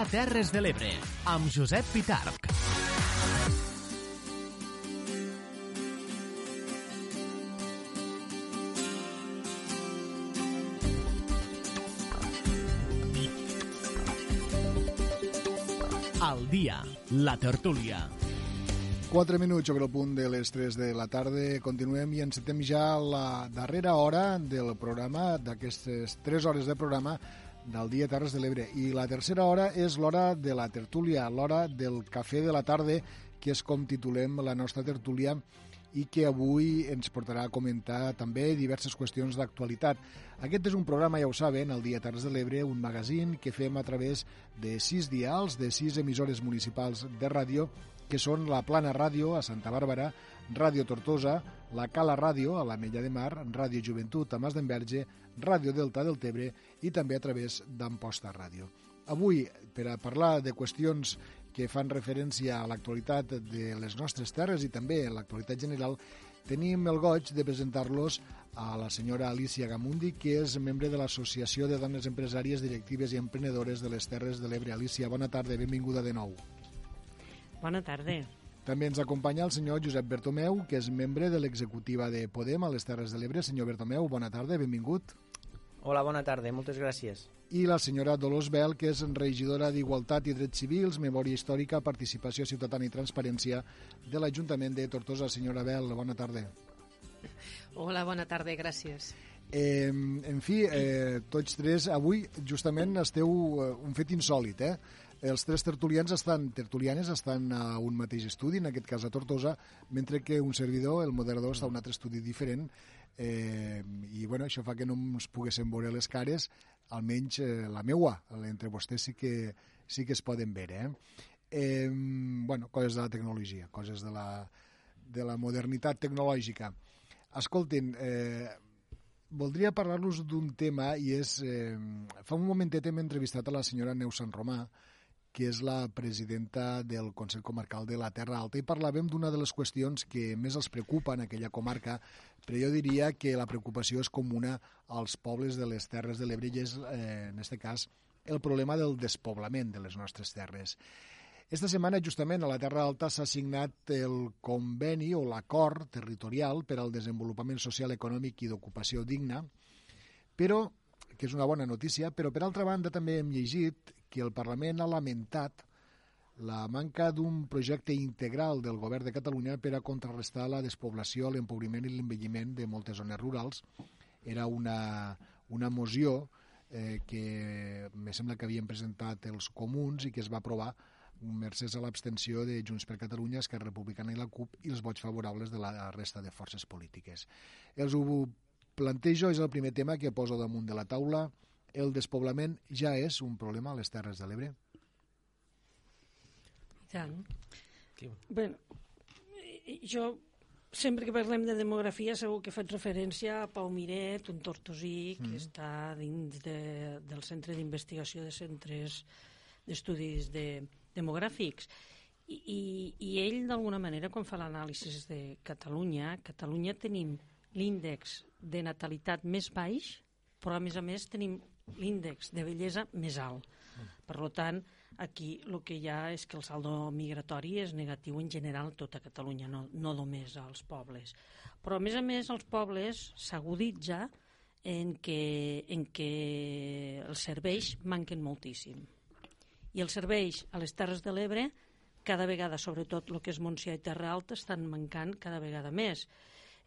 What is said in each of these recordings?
Dia Terres de l'Ebre, amb Josep Pitarc. Al dia, la tertúlia. 4 minuts sobre el punt de les 3 de la tarda. Continuem i encetem ja la darrera hora del programa, d'aquestes 3 hores de programa del dia Terres de l'Ebre. I la tercera hora és l'hora de la tertúlia, l'hora del cafè de la tarda, que és com titulem la nostra tertúlia i que avui ens portarà a comentar també diverses qüestions d'actualitat. Aquest és un programa, ja ho saben, el Dia Terres de l'Ebre, un magazín que fem a través de sis dials, de sis emissores municipals de ràdio, que són la Plana Ràdio a Santa Bàrbara, Ràdio Tortosa, la Cala Ràdio a la Mella de Mar, Ràdio Joventut a Mas d'Enverge, Ràdio Delta del Tebre i també a través d'Amposta Ràdio. Avui, per a parlar de qüestions que fan referència a l'actualitat de les nostres terres i també a l'actualitat general, tenim el goig de presentar-los a la senyora Alicia Gamundi, que és membre de l'Associació de Dones Empresàries, Directives i Emprenedores de les Terres de l'Ebre. Alicia, bona tarda, benvinguda de nou. Bona tarda. També ens acompanya el senyor Josep Bertomeu, que és membre de l'executiva de Podem a les Terres de l'Ebre. Senyor Bertomeu, bona tarda, benvingut. Hola, bona tarda, moltes gràcies. I la senyora Dolors Bel, que és regidora d'Igualtat i Drets Civils, Memòria Històrica, Participació Ciutadana i Transparència de l'Ajuntament de Tortosa. Senyora Bel, bona tarda. Hola, bona tarda, gràcies. Eh, en fi, eh, tots tres, avui justament esteu eh, un fet insòlid, eh? Els tres tertulians estan, tertulianes estan a un mateix estudi, en aquest cas a Tortosa, mentre que un servidor, el moderador, està a un altre estudi diferent, eh, i bueno, això fa que no ens poguéssim veure les cares, almenys eh, la meua, entre vostès sí que, sí que es poden veure. Eh? Eh, bueno, coses de la tecnologia, coses de la, de la modernitat tecnològica. Escoltin, eh, voldria parlar-los d'un tema i és... Eh, fa un momentet hem entrevistat a la senyora Neus Sant Romà, que és la presidenta del Consell Comarcal de la Terra Alta, i parlàvem d'una de les qüestions que més els preocupa en aquella comarca, però jo diria que la preocupació és comuna als pobles de les Terres de l'Ebre i és, eh, en aquest cas, el problema del despoblament de les nostres terres. Esta setmana, justament, a la Terra Alta s'ha signat el conveni o l'acord territorial per al desenvolupament social, econòmic i d'ocupació digna, però que és una bona notícia, però per altra banda també hem llegit que el Parlament ha lamentat la manca d'un projecte integral del govern de Catalunya per a contrarrestar la despoblació, l'empobriment i l'envelliment de moltes zones rurals. Era una, una moció eh, que me sembla que havien presentat els comuns i que es va aprovar mercès a l'abstenció de Junts per Catalunya, Esquerra Republicana i la CUP i els vots favorables de la resta de forces polítiques. Els ho plantejo, és el primer tema que poso damunt de la taula. El despoblament ja és un problema a les Terres de l'Ebre? I tant. Bé, jo sempre que parlem de demografia segur que faig referència a Pau Miret, un tortosí que mm. està dins de, del Centre d'Investigació de Centres d'Estudis de, Demogràfics. I, i, i ell, d'alguna manera, quan fa l'anàlisi de Catalunya, Catalunya tenim l'índex de natalitat més baix, però a més a més tenim l'índex de bellesa més alt. Per tant, aquí el que hi ha és que el saldo migratori és negatiu en general a tota Catalunya, no, no només als pobles. Però a més a més els pobles s'aguditza en que, en que els serveis manquen moltíssim. I els serveis a les Terres de l'Ebre cada vegada, sobretot el que és Montsià i Terra Alta, estan mancant cada vegada més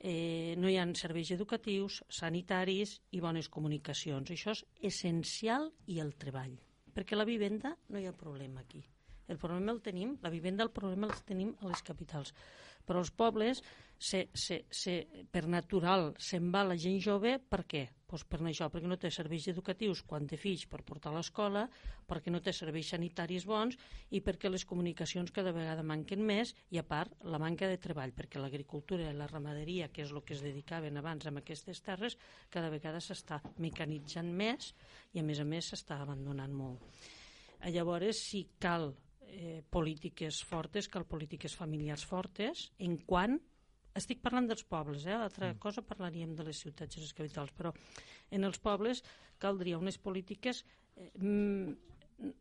eh, no hi ha serveis educatius, sanitaris i bones comunicacions. Això és essencial i el treball, perquè la vivenda no hi ha problema aquí. El problema el tenim, la vivenda, el problema el tenim a les capitals. Però els pobles, se, se, se, per natural, se'n va la gent jove, per què? Pues per això, perquè no té serveis educatius quan té fills per portar a l'escola, perquè no té serveis sanitaris bons i perquè les comunicacions cada vegada manquen més i, a part, la manca de treball, perquè l'agricultura i la ramaderia, que és el que es dedicaven abans amb aquestes terres, cada vegada s'està mecanitzant més i, a més a més, s'està abandonant molt. Llavors, si cal eh, polítiques fortes, cal polítiques familiars fortes, en quant estic parlant dels pobles, eh? l'altra mm. cosa parlaríem de les ciutats i les capitals, però en els pobles caldria unes polítiques eh,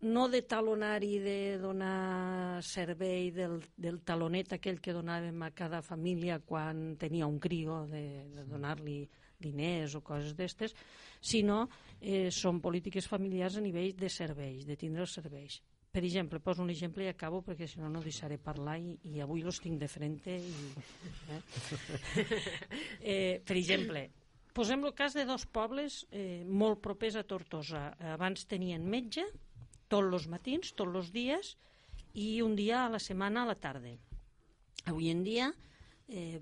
no de talonari de donar servei del, del talonet aquell que donàvem a cada família quan tenia un crio, de, de donar-li diners o coses d'estes, sinó eh, són polítiques familiars a nivell de serveis, de tindre els serveis. Per exemple, poso un exemple i acabo perquè si no no deixaré parlar i, i avui los tinc de frente. I, eh? eh, per exemple, posem el cas de dos pobles eh, molt propers a Tortosa. Abans tenien metge tots els matins, tots els dies, i un dia a la setmana a la tarda. Avui en dia eh,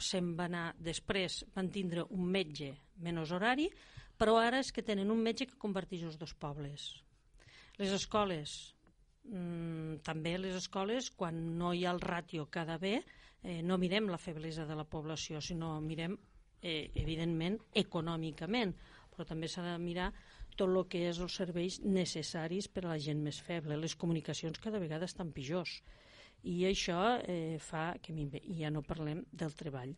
se'n va anar, després van tindre un metge menys horari, però ara és que tenen un metge que converteix els dos pobles les escoles, mm, també les escoles, quan no hi ha el ràtio cada bé, eh, no mirem la feblesa de la població, sinó mirem, eh, evidentment, econòmicament, però també s'ha de mirar tot el que és els serveis necessaris per a la gent més feble. Les comunicacions cada vegada estan pitjors i això eh, fa que ja no parlem del treball.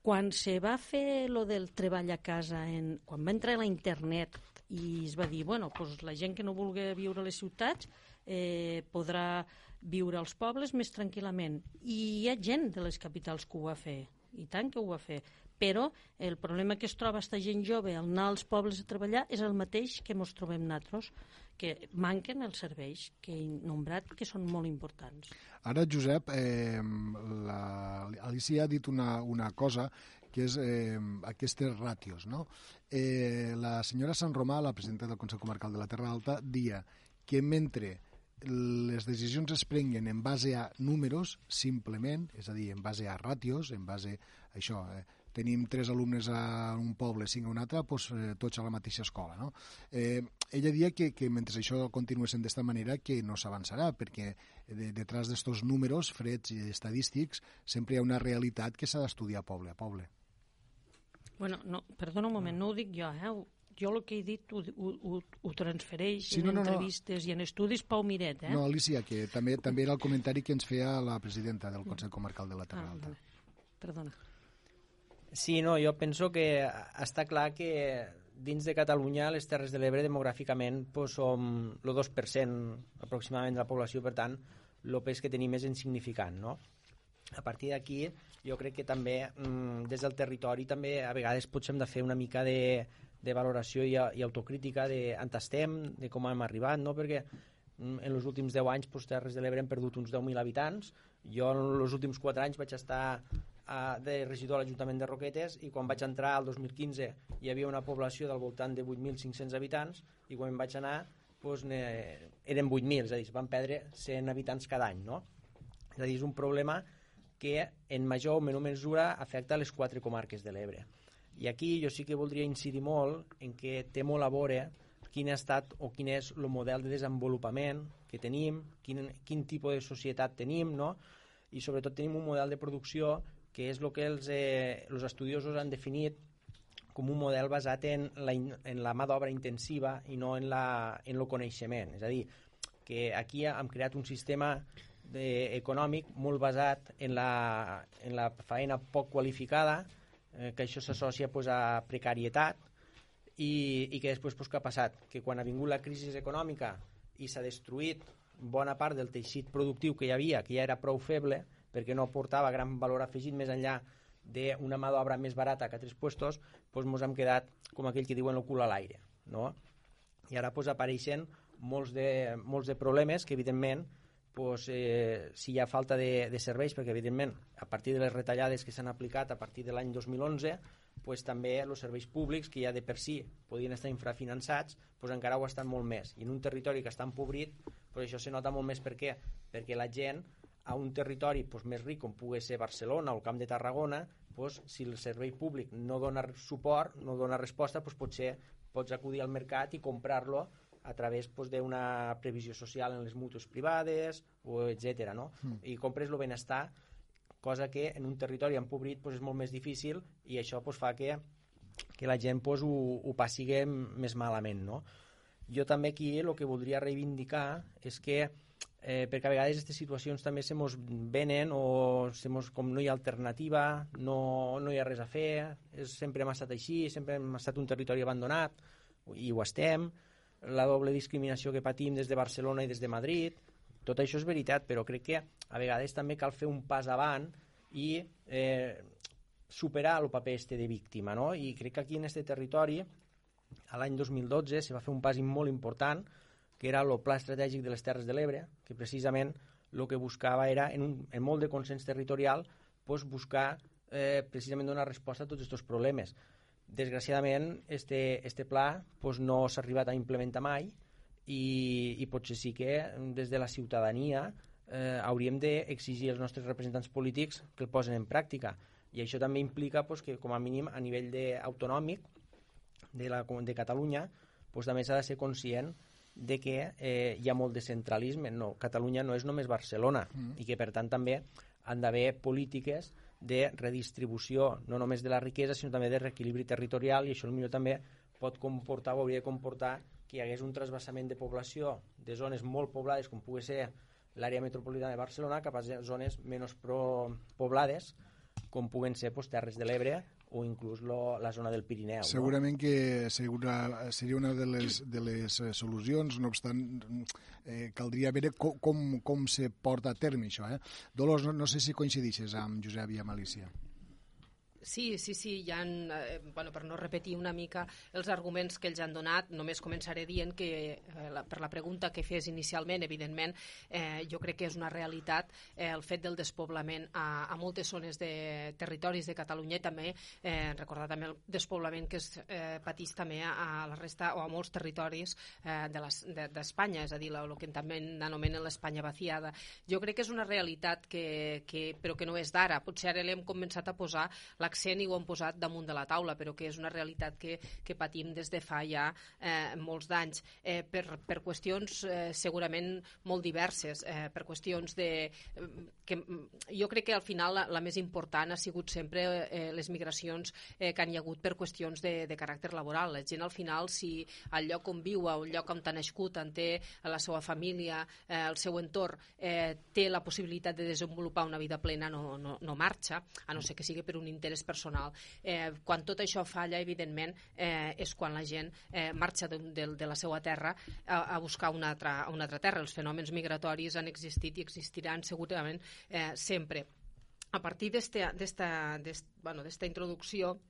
Quan se va fer lo del treball a casa, en, quan va entrar la internet i es va dir, bueno, pues la gent que no vulgui viure a les ciutats eh, podrà viure als pobles més tranquil·lament. I hi ha gent de les capitals que ho va fer, i tant que ho va fer. Però el problema que es troba aquesta gent jove al anar als pobles a treballar és el mateix que ens trobem nosaltres, que manquen els serveis que he nombrat, que són molt importants. Ara, Josep, eh, la, Alicia ha dit una, una cosa que és eh, aquestes ràtios. No? Eh, la senyora Sant Romà, la presidenta del Consell Comarcal de la Terra Alta, dia que mentre les decisions es prenguen en base a números, simplement, és a dir, en base a ràtios, en base a això, eh, tenim tres alumnes a un poble, cinc a un altre, doncs, eh, tots a la mateixa escola. No? Eh, ella dia que, que mentre això continués d'esta manera que no s'avançarà, perquè de, detrás d'estos números freds i estadístics sempre hi ha una realitat que s'ha d'estudiar poble a poble. Bueno, no, perdona un moment, no ho dic jo, eh? jo el que he dit ho, ho, ho, ho transfereix sí, no, no, en entrevistes no. i en estudis Pau Miret, eh? No, Alicia, que també també era el comentari que ens feia la presidenta del Consell Comarcal de la Terra ah, Alta. Perdona. Sí, no, jo penso que està clar que dins de Catalunya les Terres de l'Ebre demogràficament pues, som el 2% aproximadament de la població, per tant, el pes que tenim és insignificant, no? A partir d'aquí, jo crec que també mm, des del territori també a vegades potser hem de fer una mica de, de valoració i, i autocrítica de on estem, de com hem arribat, no? perquè mm, en els últims 10 anys pues, Terres de l'Ebre hem perdut uns 10.000 habitants. Jo en els últims 4 anys vaig estar de regidor a l'Ajuntament de Roquetes i quan vaig entrar al 2015 hi havia una població del voltant de 8.500 habitants i quan vaig anar pues, eren 8.000, és a dir, van perdre 100 habitants cada any. No? És a dir, és un problema que en major o menor mesura afecta les quatre comarques de l'Ebre. I aquí jo sí que voldria incidir molt en que té molt a veure quin ha estat o quin és el model de desenvolupament que tenim, quin, quin tipus de societat tenim, no? i sobretot tenim un model de producció que és el que els, eh, els estudiosos han definit com un model basat en la, en la mà d'obra intensiva i no en, la, en el coneixement. És a dir, que aquí hem creat un sistema de, econòmic molt basat en la, en la feina poc qualificada, eh, que això s'associa pues, a precarietat, i, i que després pues, què ha passat? Que quan ha vingut la crisi econòmica i s'ha destruït bona part del teixit productiu que hi havia, que ja era prou feble, perquè no aportava gran valor afegit més enllà d'una mà d'obra més barata que a tres puestos, doncs ens hem quedat com aquell que diuen el cul a l'aire. No? I ara pues, apareixen molts de, molts de problemes que, evidentment, pues, eh, si hi ha falta de, de serveis, perquè evidentment a partir de les retallades que s'han aplicat a partir de l'any 2011 pues, també els serveis públics que ja de per si podien estar infrafinançats pues, encara ho estan molt més i en un territori que està empobrit pues, això se nota molt més per què? perquè la gent a un territori pues, més ric com pugui ser Barcelona o el Camp de Tarragona pues, si el servei públic no dona suport, no dona resposta pues, potser pots acudir al mercat i comprar-lo a través pues, d'una previsió social en les mútues privades, o etc. No? Mm. I compres el benestar, cosa que en un territori empobrit pues, és molt més difícil i això pues, fa que, que la gent pues, ho, ho passi més malament. No? Jo també aquí el que voldria reivindicar és que eh, perquè a vegades aquestes situacions també se mos venen o se mos, com no hi ha alternativa, no, no hi ha res a fer, és, sempre hem estat així, sempre hem estat un territori abandonat i ho estem, la doble discriminació que patim des de Barcelona i des de Madrid, tot això és veritat, però crec que a vegades també cal fer un pas avant i eh, superar el paper este de víctima, no? I crec que aquí en este territori, a l'any 2012, se va fer un pas molt important, que era el Pla Estratègic de les Terres de l'Ebre, que precisament el que buscava era, en, un, en molt de consens territorial, pues, buscar eh, precisament donar resposta a tots aquests problemes. Desgraciadament, este, este pla pues, no s'ha arribat a implementar mai i, i potser sí que des de la ciutadania eh, hauríem d'exigir als nostres representants polítics que el posen en pràctica. I això també implica pues, que, com a mínim, a nivell de, autonòmic de, la, de Catalunya, pues, també s'ha de ser conscient de que eh, hi ha molt de centralisme. No, Catalunya no és només Barcelona mm. i que, per tant, també han d'haver polítiques de redistribució, no només de la riquesa, sinó també de reequilibri territorial i això millor també pot comportar o hauria de comportar que hi hagués un trasbassament de població de zones molt poblades, com pugui ser l'àrea metropolitana de Barcelona, cap a zones menys poblades, com puguen ser pues, Terres de l'Ebre o inclús lo, la zona del Pirineu. Segurament no? que segura, seria una de les, de les eh, solucions, no obstant, eh, caldria veure com, com, com se porta a terme això. Eh? Dolors, no, no sé si coincidixes amb Josep i amb Alicia. Sí, sí, sí, hi ha, eh, bueno, per no repetir una mica els arguments que ells han donat, només començaré dient que eh, la, per la pregunta que fes inicialment, evidentment, eh, jo crec que és una realitat eh, el fet del despoblament a, a moltes zones de territoris de Catalunya i també eh, recordar també el despoblament que es eh, patís també a, a la resta o a molts territoris eh, d'Espanya, de és a dir, el que també anomenen l'Espanya vaciada. Jo crec que és una realitat que, que, però que no és d'ara. Potser ara l'hem començat a posar la l'accent i ho han posat damunt de la taula, però que és una realitat que, que patim des de fa ja eh, molts d'anys, eh, per, per qüestions eh, segurament molt diverses, eh, per qüestions de... Eh, que jo crec que al final la, la més important ha sigut sempre eh, les migracions eh, que han hi hagut per qüestions de, de caràcter laboral. La gent al final, si al lloc on viu, al lloc on t'ha nascut, on té la seva família, eh, el seu entorn, eh, té la possibilitat de desenvolupar una vida plena, no, no, no marxa, a no ser que sigui per un interès interès personal. Eh, quan tot això falla, evidentment, eh, és quan la gent eh, marxa de, de, de la seva terra a, a buscar una altra, una altra terra. Els fenòmens migratoris han existit i existiran segurament eh, sempre. A partir d'esta bueno, introducció,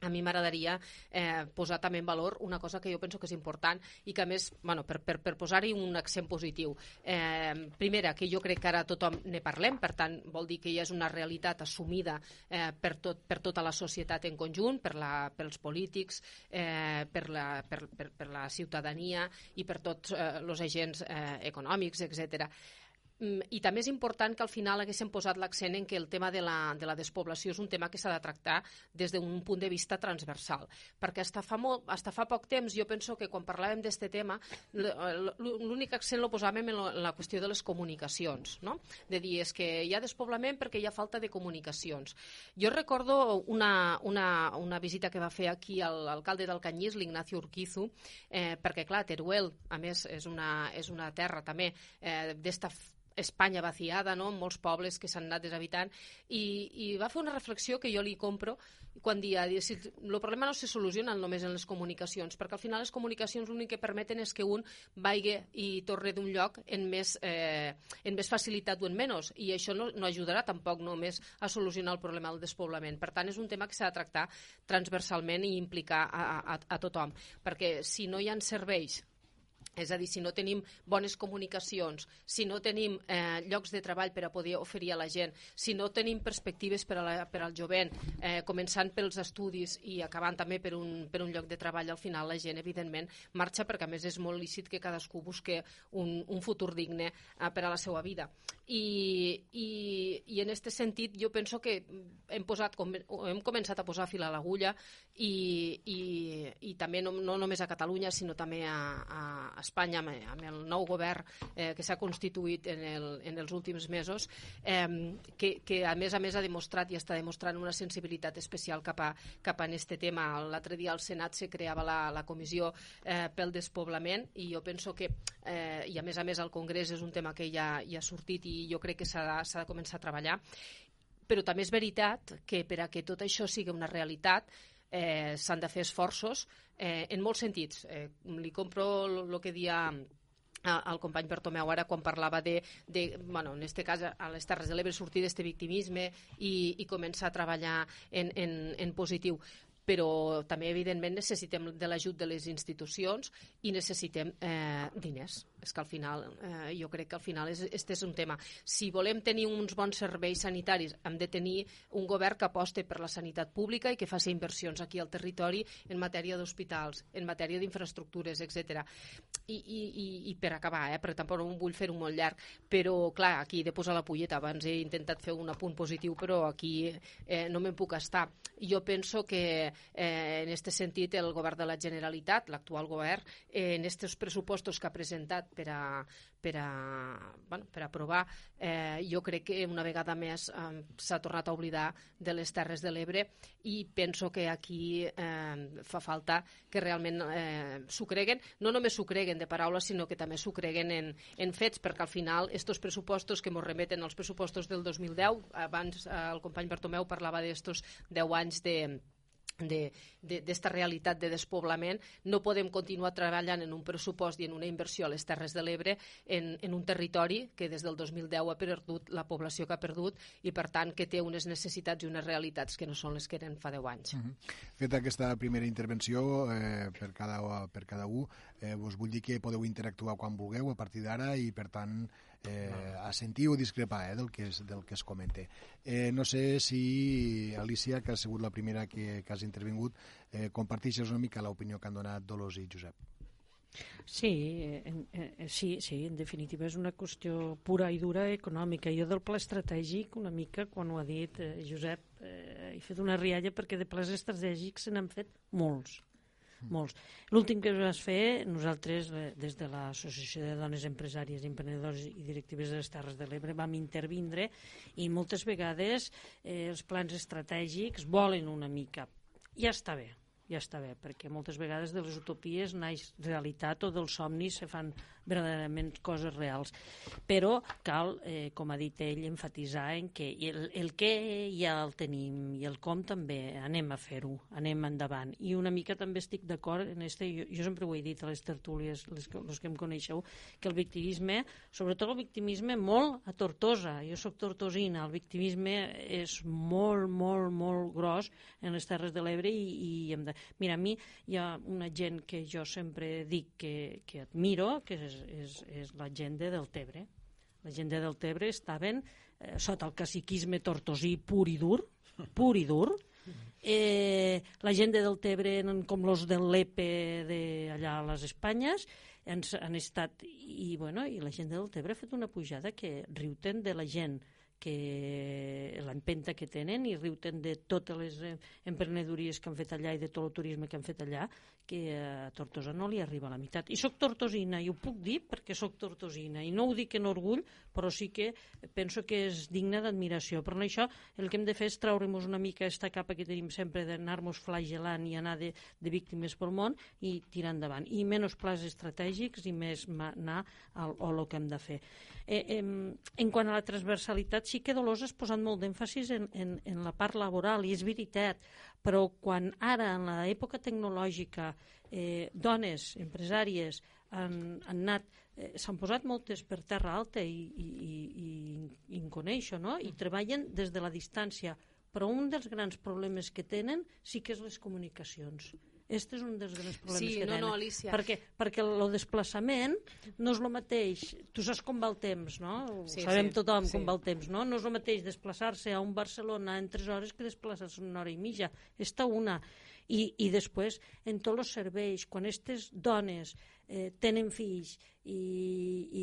a mi m'agradaria eh, posar també en valor una cosa que jo penso que és important i que a més, bueno, per, per, per posar-hi un accent positiu. Eh, primera, que jo crec que ara tothom ne parlem, per tant, vol dir que ja és una realitat assumida eh, per, tot, per tota la societat en conjunt, per la, pels polítics, eh, per, la, per, per, per la ciutadania i per tots els eh, agents eh, econòmics, etc. Mm, i també és important que al final haguéssim posat l'accent en que el tema de la, de la despoblació és un tema que s'ha de tractar des d'un punt de vista transversal, perquè hasta fa, molt, hasta fa poc temps jo penso que quan parlàvem d'aquest tema l'únic accent lo posàvem en la qüestió de les comunicacions, no? de dir és que hi ha despoblament perquè hi ha falta de comunicacions. Jo recordo una, una, una visita que va fer aquí l'alcalde del Canyís, l'Ignacio Urquizu, eh, perquè clar, Teruel, a més, és una, és una terra també eh, d'esta Espanya vaciada, no? molts pobles que s'han anat deshabitant, i, i va fer una reflexió que jo li compro quan dia, si el problema no se soluciona només en les comunicacions, perquè al final les comunicacions l'únic que permeten és que un vagi i torni d'un lloc en més, eh, en més facilitat o en menys, i això no, no ajudarà tampoc només a solucionar el problema del despoblament. Per tant, és un tema que s'ha de tractar transversalment i implicar a, a, a tothom, perquè si no hi ha serveis és a dir, si no tenim bones comunicacions, si no tenim eh, llocs de treball per a poder oferir a la gent, si no tenim perspectives per, a la, per al jovent, eh, començant pels estudis i acabant també per un, per un lloc de treball, al final la gent, evidentment, marxa perquè, a més, és molt lícit que cadascú busque un, un futur digne eh, per a la seva vida. I, i, i en aquest sentit, jo penso que hem, posat, hem començat a posar fil a l'agulla i, i, i també no, no només a Catalunya, sinó també a, a Espanya amb, amb el nou govern eh, que s'ha constituït en, el, en els últims mesos, eh, que, que a més a més ha demostrat i està demostrant una sensibilitat especial cap a, cap a aquest tema. L'altre dia al Senat se creava la, la comissió eh, pel despoblament i jo penso que, eh, i a més a més al Congrés és un tema que ja, ja ha sortit i jo crec que s'ha de començar a treballar, però també és veritat que per a que tot això sigui una realitat eh, s'han de fer esforços eh, en molts sentits. Eh, li compro el que dia al company Bertomeu ara quan parlava de, de bueno, en este cas a les Terres de l'Ebre sortir d'aquest victimisme i, i començar a treballar en, en, en positiu però també, evidentment, necessitem de l'ajut de les institucions i necessitem eh, diners. És que al final, eh, jo crec que al final és, este és un tema. Si volem tenir uns bons serveis sanitaris, hem de tenir un govern que aposte per la sanitat pública i que faci inversions aquí al territori en matèria d'hospitals, en matèria d'infraestructures, etc. I, i, i, I per acabar, eh, perquè tampoc no vull fer-ho molt llarg, però, clar, aquí he de posar la polleta. Abans he intentat fer un apunt positiu, però aquí eh, no me'n puc estar. Jo penso que Eh, en aquest sentit, el govern de la Generalitat, l'actual govern, eh, en aquests pressupostos que ha presentat per a, per a, bueno, per a aprovar, eh, jo crec que una vegada més eh, s'ha tornat a oblidar de les Terres de l'Ebre i penso que aquí eh, fa falta que realment eh, s'ho creguen, no només s'ho creguen de paraules, sinó que també s'ho creguen en, en fets, perquè al final estos pressupostos que ens remeten als pressupostos del 2010, abans eh, el company Bartomeu parlava d'estos 10 anys de, d'esta de, realitat de despoblament, no podem continuar treballant en un pressupost i en una inversió a les Terres de l'Ebre en, en un territori que des del 2010 ha perdut la població que ha perdut i, per tant, que té unes necessitats i unes realitats que no són les que eren fa 10 anys. Mhm. -huh. Feta aquesta primera intervenció eh, per, cada, per cada un, eh, vos vull dir que podeu interactuar quan vulgueu a partir d'ara i, per tant, eh, a sentir o discrepar eh, del, que es, del que es comenta. Eh, no sé si, Alicia, que ha sigut la primera que, que has intervingut, eh, comparteixes una mica l'opinió que han donat Dolors i Josep. Sí, en, en, sí, sí, en definitiva és una qüestió pura i dura econòmica. Jo del pla estratègic, una mica, quan ho ha dit eh, Josep, eh, he fet una rialla perquè de plans estratègics se n'han fet molts molts. L'últim que es va fer, nosaltres, eh, des de l'Associació de Dones Empresàries, Emprenedors i Directives de les Terres de l'Ebre, vam intervindre i moltes vegades eh, els plans estratègics volen una mica. Ja està bé, ja està bé, perquè moltes vegades de les utopies naix realitat o dels somnis se fan verdaderament coses reals. Però cal, eh, com ha dit ell, enfatitzar en que el, el què ja el tenim i el com també, anem a fer-ho, anem endavant. I una mica també estic d'acord en este, jo, jo sempre ho he dit a les tertúlies, les, les que em coneixeu, que el victimisme, sobretot el victimisme molt a Tortosa, jo sóc tortosina, el victimisme és molt, molt, molt gros en les Terres de l'Ebre i, i hem de... Mira, a mi hi ha una gent que jo sempre dic que, que admiro, que és és, és la gent de Deltebre. La gent de Deltebre estaven eh, sota el caciquisme tortosí pur i dur, pur i dur. Eh, la gent de Deltebre, com los del Lepe allà a les Espanyes, han, han estat... I, bueno, I la gent de Deltebre ha fet una pujada que riuten de la gent que l'empenta que tenen i riuten de totes les eh, emprenedories que han fet allà i de tot el turisme que han fet allà, que a Tortosa no li arriba a la meitat. I sóc tortosina, i ho puc dir perquè sóc tortosina, i no ho dic en orgull, però sí que penso que és digne d'admiració. Per això el que hem de fer és treure'ns una mica aquesta capa que tenim sempre d'anar-nos flagelant i anar de, de víctimes pel món i tirar endavant. I menys plans estratègics i més anar al, al que hem de fer. Eh, eh, en quant a la transversalitat, sí que Dolors has posat molt d'èmfasis en, en, en la part laboral, i és veritat, però quan ara, en l'època tecnològica, eh, dones, empresàries, han, han anat eh, s'han posat moltes per terra alta i, i, i, i, en coneixo, no? i treballen des de la distància, però un dels grans problemes que tenen sí que és les comunicacions. Este és un dels grans problemes sí, que no, tenen. No, Alicia. Perquè, perquè el desplaçament no és el mateix. Tu saps com va el temps, no? Sí, Sabem sí, tothom sí. com va el temps, no? No és el mateix desplaçar-se a un Barcelona en 3 hores que desplaçar-se una hora i mitja. Esta una. I, i després, en tots els serveis, quan aquestes dones eh, tenen fills i,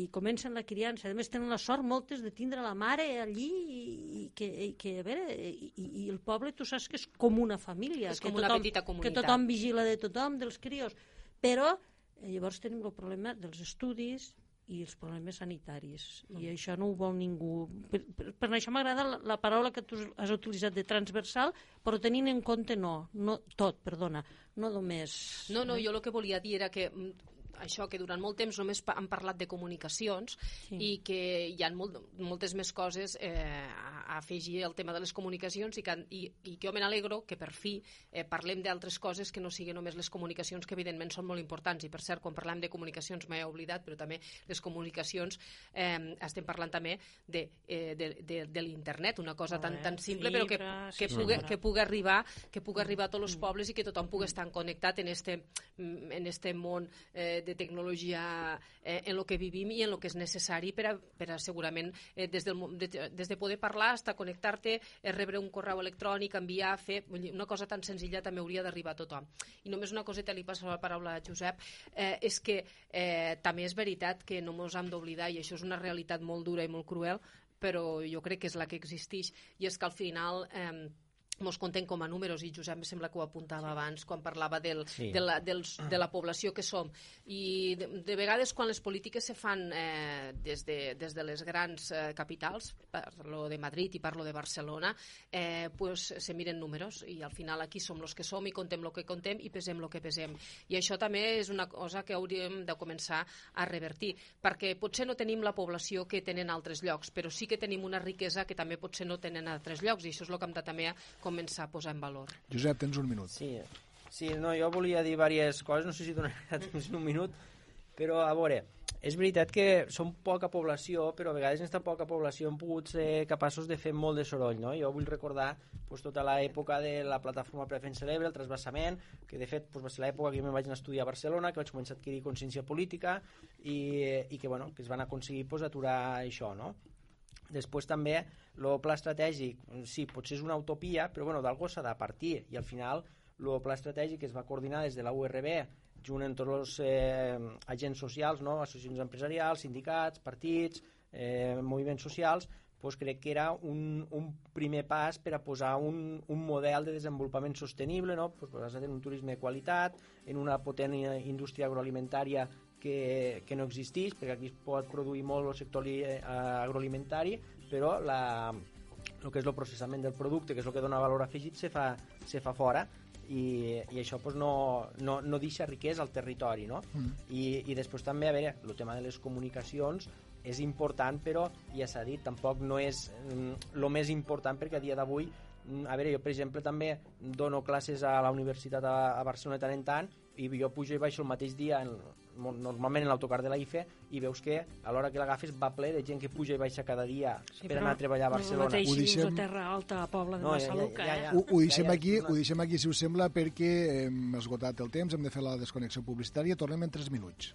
i comencen la criança, a més tenen la sort moltes de tindre la mare allí i, i que, i que a veure, i, i el poble tu saps que és com una família, és que, com tothom, una petita comunitat. que tothom vigila de tothom, dels crios, però eh, llavors tenim el problema dels estudis, i els problemes sanitaris. I això no ho vol ningú. Per, per, per això m'agrada la, la paraula que tu has utilitzat de transversal però tenint en compte no, no tot, perdona no només... No, no, jo el que volia dir era que mm, això, que durant molt temps només han parlat de comunicacions sí. i que hi ha molt, moltes més coses eh, a, a afegir el tema de les comunicacions i que, i, i que jo me n'alegro que per fi eh, parlem d'altres coses que no siguin només les comunicacions que evidentment són molt importants i per cert quan parlem de comunicacions m'he oblidat però també les comunicacions eh, estem parlant també de, eh, de, de, de l'internet una cosa tan, tan simple però que, que, pugui, que pugui arribar que pugui arribar a tots els mm. pobles i que tothom pugui estar connectat en este, en este món eh, de tecnologia eh, en el que vivim i en el que és necessari per a, per a segurament eh, des, del, de, des de poder parlar a connectar-te, eh, rebre un correu electrònic, enviar, fer... Una cosa tan senzilla també hauria d'arribar a tothom. I només una coseta li passo la paraula a Josep, eh, és que eh, també és veritat que no ens hem d'oblidar, i això és una realitat molt dura i molt cruel, però jo crec que és la que existeix, i és que al final... Eh, mos contem com a números, i Josep em sembla que ho apuntava sí. abans, quan parlava del, sí. de, la, dels, de la població que som. I de, de vegades, quan les polítiques se fan eh, des, de, des de les grans eh, capitals, parlo de Madrid i parlo de Barcelona, eh, pues, se miren números, i al final aquí som els que som i contem el que contem i pesem el que pesem. I això també és una cosa que hauríem de començar a revertir, perquè potser no tenim la població que tenen altres llocs, però sí que tenim una riquesa que també potser no tenen altres llocs, i això és el que hem de també començar a posar en valor. Josep, tens un minut. Sí, sí no, jo volia dir diverses coses, no sé si donaré temps un minut, però a veure, és veritat que som poca població, però a vegades en aquesta poca població hem pogut ser capaços de fer molt de soroll, no? Jo vull recordar pues, tota l'època de la plataforma Prefent Celebre, el trasbassament, que de fet pues, va ser l'època que jo me'n vaig anar a estudiar a Barcelona, que vaig començar a adquirir consciència política i, i que, bueno, que es van aconseguir pues, aturar això, no? Després també el pla estratègic, sí, potser és una utopia, però bueno, d'algú s'ha de partir i al final el pla estratègic es va coordinar des de la URB junt amb tots els eh, agents socials, no? associacions empresarials, sindicats, partits, eh, moviments socials, doncs crec que era un, un primer pas per a posar un, un model de desenvolupament sostenible, no? pues basat en un turisme de qualitat, en una potent indústria agroalimentària que, que no existeix, perquè aquí es pot produir molt el sector eh, agroalimentari, però la, el que és el processament del producte, que és el que dona valor afegit, se fa, se fa fora i, i això pues, no, no, no deixa riquesa al territori no? Mm. I, i després també, a veure, el tema de les comunicacions és important però ja s'ha dit, tampoc no és el mm, més important perquè a dia d'avui mm, a veure, jo per exemple també dono classes a la universitat a, a Barcelona tant en tant i jo pujo i baixo el mateix dia en, normalment en l'autocar de la IFE i veus que a l'hora que l'agafes va ple de gent que puja i baixa cada dia sí, per anar a treballar a Barcelona. No ho deixem... a Terra Alta, a Pobla de no, Massaluca. Ja, ja, ja, ja. Ho, ho, deixem aquí, ho deixem aquí, si us sembla, perquè hem esgotat el temps, hem de fer la desconnexió publicitària. Tornem en 3 minuts.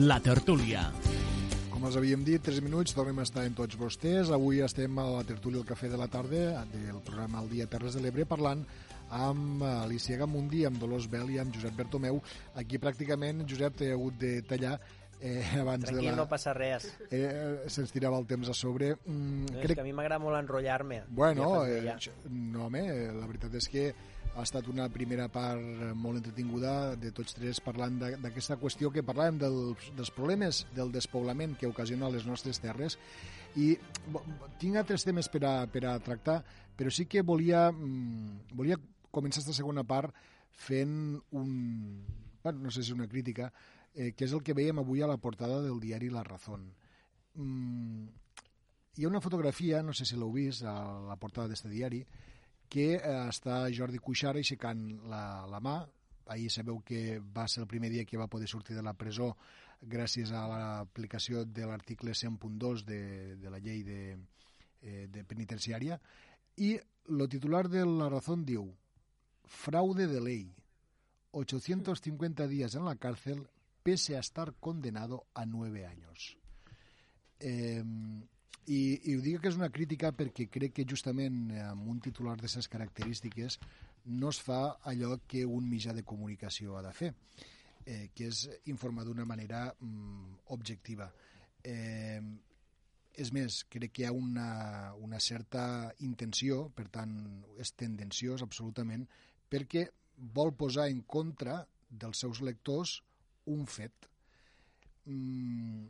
La tertúlia. Com els havíem dit, 3 minuts, tornem a estar en tots vostès. Avui estem a la tertúlia al Cafè de la Tarda del programa El dia Terres de l'Ebre parlant amb Alicia Gamundi, amb Dolors Bel i amb Josep Bertomeu. Aquí pràcticament, Josep, t'he hagut de tallar eh, abans Tranquil, de la... no passa res. Eh, Se'ns tirava el temps a sobre. Mm, no, crec... És que a mi m'agrada molt enrotllar-me. Bueno, ja eh, no, home, la veritat és que ha estat una primera part molt entretinguda de tots tres parlant d'aquesta qüestió que parlàvem dels, dels problemes del despoblament que ocasiona les nostres terres i tinc altres temes per a, per a tractar, però sí que volia, mm, volia començar aquesta segona part fent un... Bueno, no sé si una crítica, eh, que és el que veiem avui a la portada del diari La Razón. Mm, hi ha una fotografia, no sé si l'heu vist, a la portada d'aquest diari, que eh, està Jordi Cuixart aixecant la, la mà. Ahir sabeu que va ser el primer dia que va poder sortir de la presó gràcies a l'aplicació de l'article 100.2 de, de la llei de, eh, de penitenciària. I el titular de La Razón diu fraude de ley, 850 días en la cárcel pese a estar condenado a nueve años. Eh, i, I ho dic que és una crítica perquè crec que justament amb un titular d'aquestes característiques no es fa allò que un mitjà de comunicació ha de fer, eh, que és informar d'una manera mm, objectiva. Eh, és més, crec que hi ha una, una certa intenció, per tant, és tendenciós absolutament, perquè vol posar en contra dels seus lectors un fet. Mm,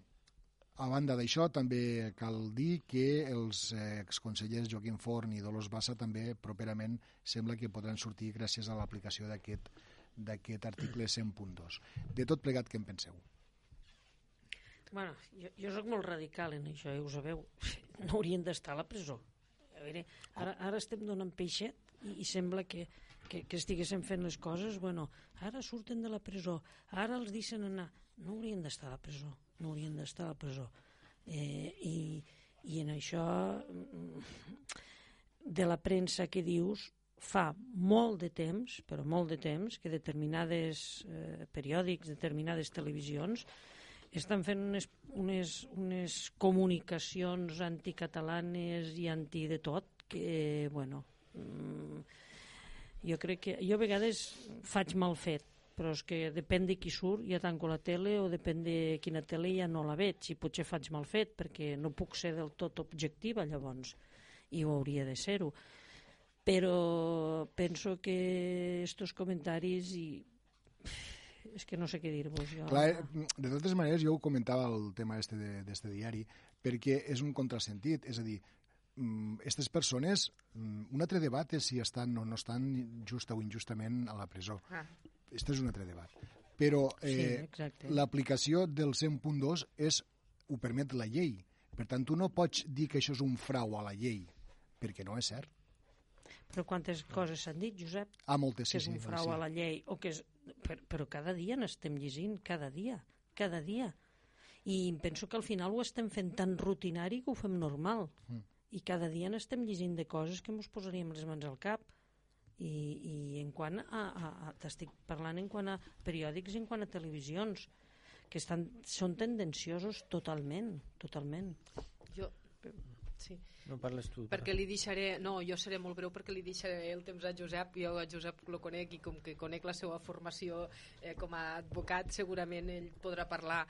a banda d'això, també cal dir que els exconsellers Joaquim Forn i Dolors Bassa també properament sembla que podran sortir gràcies a l'aplicació d'aquest article 100.2. De tot plegat, què en penseu? Bueno, jo, jo sóc molt radical en això, ja ho sabeu. No haurien d'estar a la presó. A veure, ara, ara estem donant peixet i, i sembla que, que, que estiguéssim fent les coses, bueno, ara surten de la presó, ara els deixen anar. No haurien d'estar a la presó, no haurien d'estar a la presó. Eh, i, I en això de la premsa que dius, fa molt de temps, però molt de temps, que determinades eh, periòdics, determinades televisions estan fent unes, unes, unes comunicacions anticatalanes i anti de tot que, bueno, mm, jo crec que... Jo a vegades faig mal fet, però és que depèn de qui surt, ja tanco la tele o depèn de quina tele ja no la veig i potser faig mal fet perquè no puc ser del tot objectiva llavors i ho hauria de ser-ho però penso que estos comentaris i és que no sé què dir-vos. Jo... Clar, eh, de totes maneres, jo ho comentava el tema este d'este diari, perquè és un contrasentit, és a dir, aquestes mm, persones, mm, un altre debat és si estan o no estan justa o injustament a la presó. Ah. Este és un altre debat. Però eh, sí, l'aplicació del 100.2 és ho permet la llei. Per tant, tu no pots dir que això és un frau a la llei, perquè no és cert. Però quantes coses s'han dit, Josep? Ah, moltes, sí, Que és un frau sí. a la llei, o que és però, però cada dia n'estem llegint, cada dia, cada dia. I penso que al final ho estem fent tan rutinari que ho fem normal. Mm. I cada dia n'estem llegint de coses que ens posaríem les mans al cap. I, i en quant a, a, a t'estic parlant en quant a periòdics en quant a televisions que estan, són tendenciosos totalment, totalment. Sí. No parles tu. Perquè li deixaré... No, jo seré molt breu perquè li deixaré el temps a Josep. Jo a Josep lo conec i com que conec la seva formació eh, com a advocat, segurament ell podrà parlar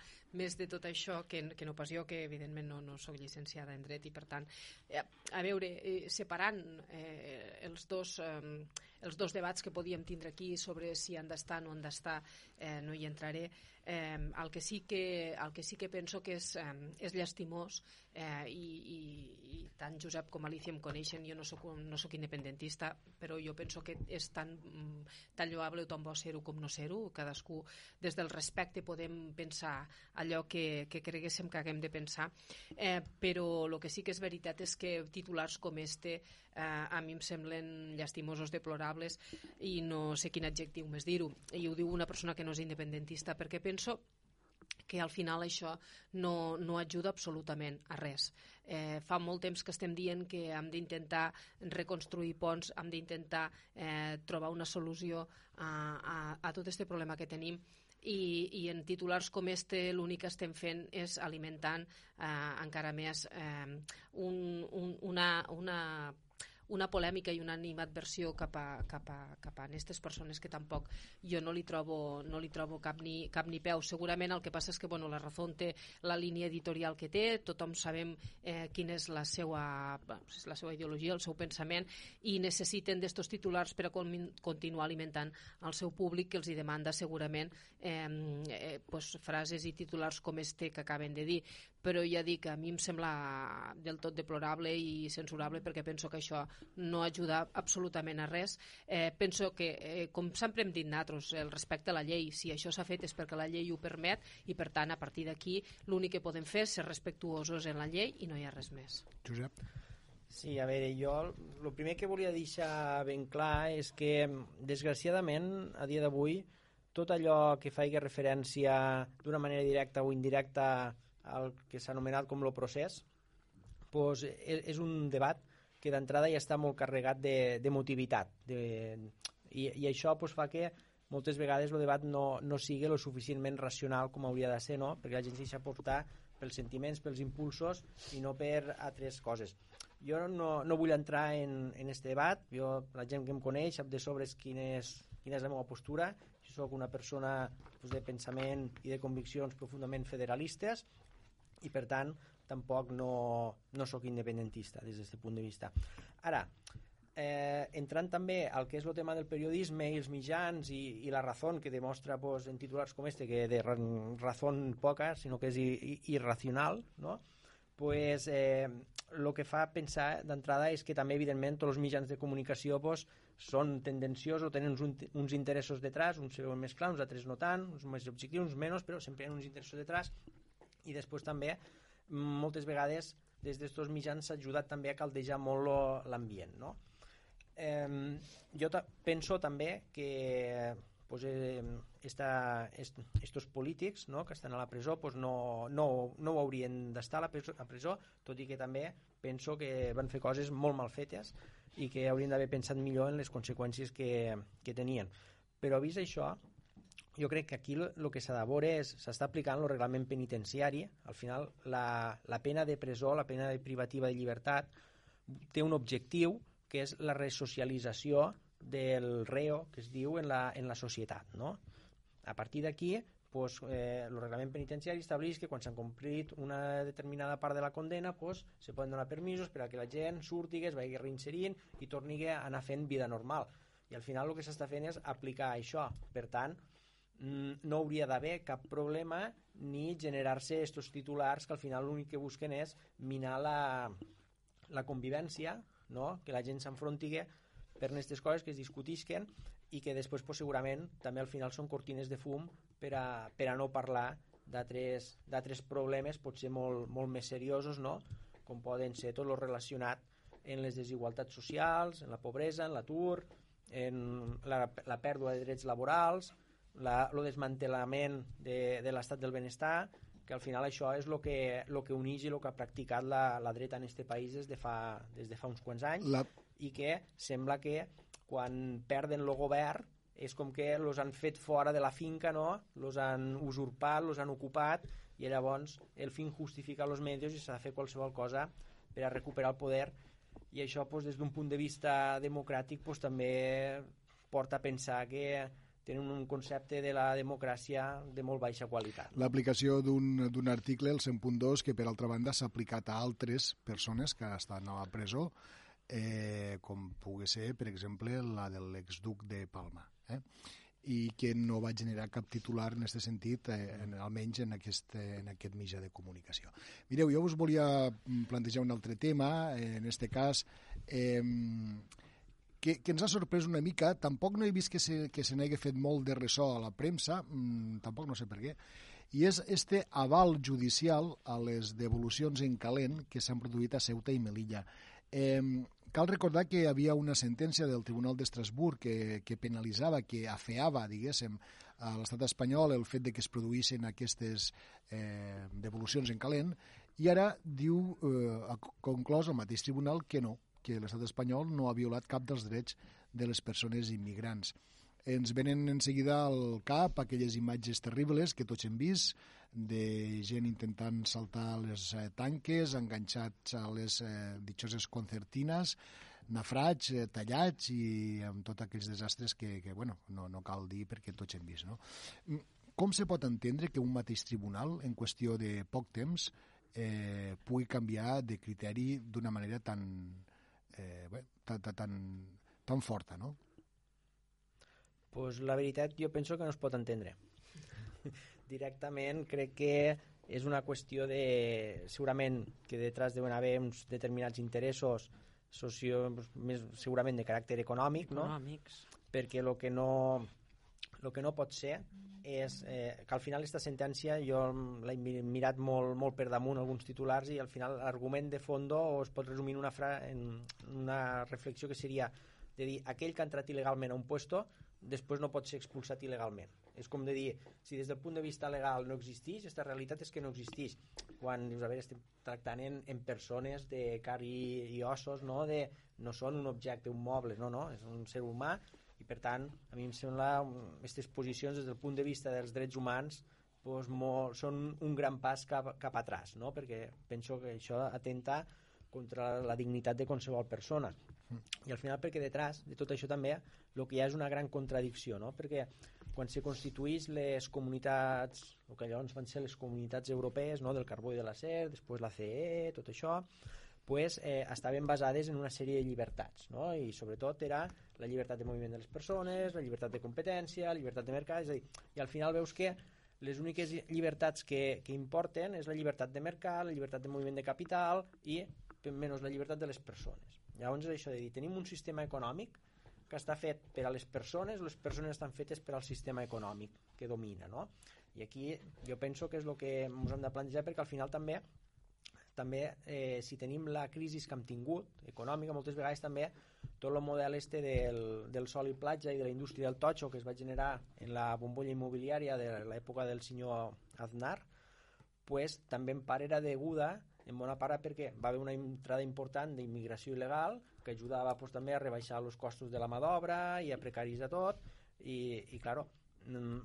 més de tot això que, que no pas jo, que evidentment no, no sóc llicenciada en dret i per tant, eh, a veure, eh, separant eh, els dos... Eh, els dos debats que podíem tindre aquí sobre si han d'estar o no han d'estar, eh, no hi entraré. Eh, el, que sí que, el que sí que penso que és, eh, és llastimós eh, i, i, i tant Josep com Alicia em coneixen, jo no soc, no soc independentista, però jo penso que és tan, mm, tan lloable o tan bo ser-ho com no ser-ho, cadascú des del respecte podem pensar allò que, que creguéssim que haguem de pensar, eh, però el que sí que és veritat és que titulars com este eh, a mi em semblen llastimosos, deplorables i no sé quin adjectiu més dir-ho, i ho diu una persona que no és independentista, perquè penso que al final això no, no ajuda absolutament a res. Eh, fa molt temps que estem dient que hem d'intentar reconstruir ponts, hem d'intentar eh, trobar una solució a, a, a tot aquest problema que tenim i, i en titulars com este l'únic que estem fent és alimentant eh, encara més eh, un, un, una, una una polèmica i una animadversió cap a, cap a, cap a aquestes persones que tampoc jo no li trobo, no li trobo cap, ni, cap ni peu. Segurament el que passa és que bueno, la Razón té la línia editorial que té, tothom sabem eh, quina és la seva, la seva ideologia, el seu pensament, i necessiten d'estos titulars per a continuar alimentant el seu públic que els hi demanda segurament eh, eh, pues, frases i titulars com este que acaben de dir però ja dic, a mi em sembla del tot deplorable i censurable perquè penso que això no ajuda absolutament a res. Eh, penso que, eh, com sempre hem dit nosaltres, el respecte a la llei, si això s'ha fet és perquè la llei ho permet i per tant a partir d'aquí l'únic que podem fer és ser respectuosos en la llei i no hi ha res més. Josep? Sí, a veure, jo el primer que volia deixar ben clar és que, desgraciadament, a dia d'avui, tot allò que faci referència d'una manera directa o indirecta el que s'ha anomenat com el procés, pues, és, és un debat que d'entrada ja està molt carregat d'emotivitat. De, de, i, I això pues, fa que moltes vegades el debat no, no sigui lo suficientment racional com hauria de ser, no? perquè la gent s'hi portar pels sentiments, pels impulsos i no per altres coses. Jo no, no vull entrar en, en este debat, jo, la gent que em coneix sap de sobres quin és, quina és la meva postura, jo sóc una persona pues, de pensament i de conviccions profundament federalistes i per tant tampoc no, no sóc independentista des d'aquest punt de vista. Ara, eh, entrant també al que és el tema del periodisme i els mitjans i, i la raó que demostra pues, en titulars com este que de raó poca sinó que és irracional no? pues, eh, que fa pensar d'entrada és que també evidentment tots els mitjans de comunicació pues, són tendenciosos o tenen uns, uns interessos detrás, uns més clars, uns altres no tant, uns més objectius, uns menys, però sempre hi ha uns interessos detrás i després també moltes vegades des d'aquests mitjans s'ha ajudat també a caldejar molt l'ambient no? eh, jo penso també que pues, eh, esta, est, estos polítics no, que estan a la presó pues, no, no, no ho haurien d'estar a, la presó, a presó, tot i que també penso que van fer coses molt mal fetes i que haurien d'haver pensat millor en les conseqüències que, que tenien. Però vist això, jo crec que aquí el que s'ha de veure és s'està aplicant el reglament penitenciari al final la, la pena de presó, la pena de privativa de llibertat té un objectiu que és la resocialització del reo, que es diu, en la, en la societat. No? A partir d'aquí, pues, eh, el reglament penitenciari estableix que quan s'han complit una determinada part de la condena pues, se poden donar permisos per a que la gent surti, es vagi reinserint i torni a anar fent vida normal. I al final el que s'està fent és aplicar això. Per tant, no hauria d'haver cap problema ni generar-se estos titulars que al final l'únic que busquen és minar la, la convivència no? que la gent s'enfronti per aquestes coses que es discutisquen i que després pues, segurament també al final són cortines de fum per a, per a no parlar d'altres problemes potser molt, molt més seriosos no? com poden ser tot el relacionat en les desigualtats socials, en la pobresa, en l'atur, en la, la pèrdua de drets laborals, la, el desmantelament de, de l'estat del benestar que al final això és el que, lo que uneix i el que ha practicat la, la dreta en aquest país des de fa, des de fa uns quants anys la... i que sembla que quan perden el govern és com que els han fet fora de la finca, no? los han usurpat, los han ocupat i llavors el fin justifica els medios i s'ha de fer qualsevol cosa per a recuperar el poder i això pues, des d'un punt de vista democràtic pues, també porta a pensar que tenen un concepte de la democràcia de molt baixa qualitat. L'aplicació d'un article, el 100.2, que per altra banda s'ha aplicat a altres persones que estan a la presó, eh, com pugui ser, per exemple, la de l'exduc de Palma. Eh? i que no va generar cap titular en aquest sentit, eh, en, almenys en aquest, en aquest mitjà de comunicació. Mireu, jo us volia plantejar un altre tema, eh, en aquest cas, eh, que, que ens ha sorprès una mica. Tampoc no he vist que se, que se n'hagi fet molt de ressò a la premsa, mmm, tampoc no sé per què, i és este aval judicial a les devolucions en calent que s'han produït a Ceuta i Melilla. Eh, cal recordar que hi havia una sentència del Tribunal d'Estrasburg que, que penalitzava, que afeava, diguéssim, a l'estat espanyol el fet de que es produïssin aquestes eh, devolucions en calent, i ara diu, eh, ha conclòs el mateix tribunal, que no, que l'estat espanyol no ha violat cap dels drets de les persones immigrants. Ens venen en seguida al cap aquelles imatges terribles que tots hem vist de gent intentant saltar les eh, tanques, enganxats a les eh, ditxoses concertines, nafrats, eh, tallats i amb tots aquells desastres que, que bueno, no, no cal dir perquè tots hem vist. No? Mm, com se pot entendre que un mateix tribunal, en qüestió de poc temps, eh, pugui canviar de criteri d'una manera tan, eh, bé, tan, tan, tan forta, no? Pues la veritat jo penso que no es pot entendre. Directament crec que és una qüestió de... Segurament que detrás deuen haver uns determinats interessos socio, més segurament de caràcter econòmic, no? Econòmics. Perquè el que no el que no pot ser és eh, que al final aquesta sentència jo l'he mirat molt, molt per damunt alguns titulars i al final l'argument de fondo es pot resumir en una, fra en una reflexió que seria de dir aquell que ha entrat il·legalment a un puesto després no pot ser expulsat il·legalment. És com de dir, si des del punt de vista legal no existeix, aquesta realitat és que no existeix. Quan dius, a veure, estem tractant en, en persones de car i, i ossos, no? De, no són un objecte, un moble, no, no, és un ser humà per tant a mi em sembla aquestes posicions des del punt de vista dels drets humans doncs, molt, són un gran pas cap, cap atrás no? perquè penso que això atenta contra la dignitat de qualsevol persona i al final perquè detrás de tot això també el que hi ha és una gran contradicció no? perquè quan se constituís les comunitats, el que llavors van ser les comunitats europees no, del carbó i de l'acer, després la CE, tot això, pues, eh, estaven basades en una sèrie de llibertats, no? i sobretot era la llibertat de moviment de les persones, la llibertat de competència, la llibertat de mercat, és a dir, i al final veus que les úniques llibertats que, que importen és la llibertat de mercat, la llibertat de moviment de capital i menys la llibertat de les persones. Llavors és això de dir, tenim un sistema econòmic que està fet per a les persones, les persones estan fetes per al sistema econòmic que domina, no? I aquí jo penso que és el que ens hem de plantejar perquè al final també també eh, si tenim la crisi que hem tingut econòmica, moltes vegades també tot el model este del, del sol i platja i de la indústria del totxo que es va generar en la bombolla immobiliària de l'època del senyor Aznar pues, també en part era deguda en bona part perquè va haver una entrada important d'immigració il·legal que ajudava pues, també a rebaixar els costos de la mà d'obra i a precaritzar tot. I, i claro, mm,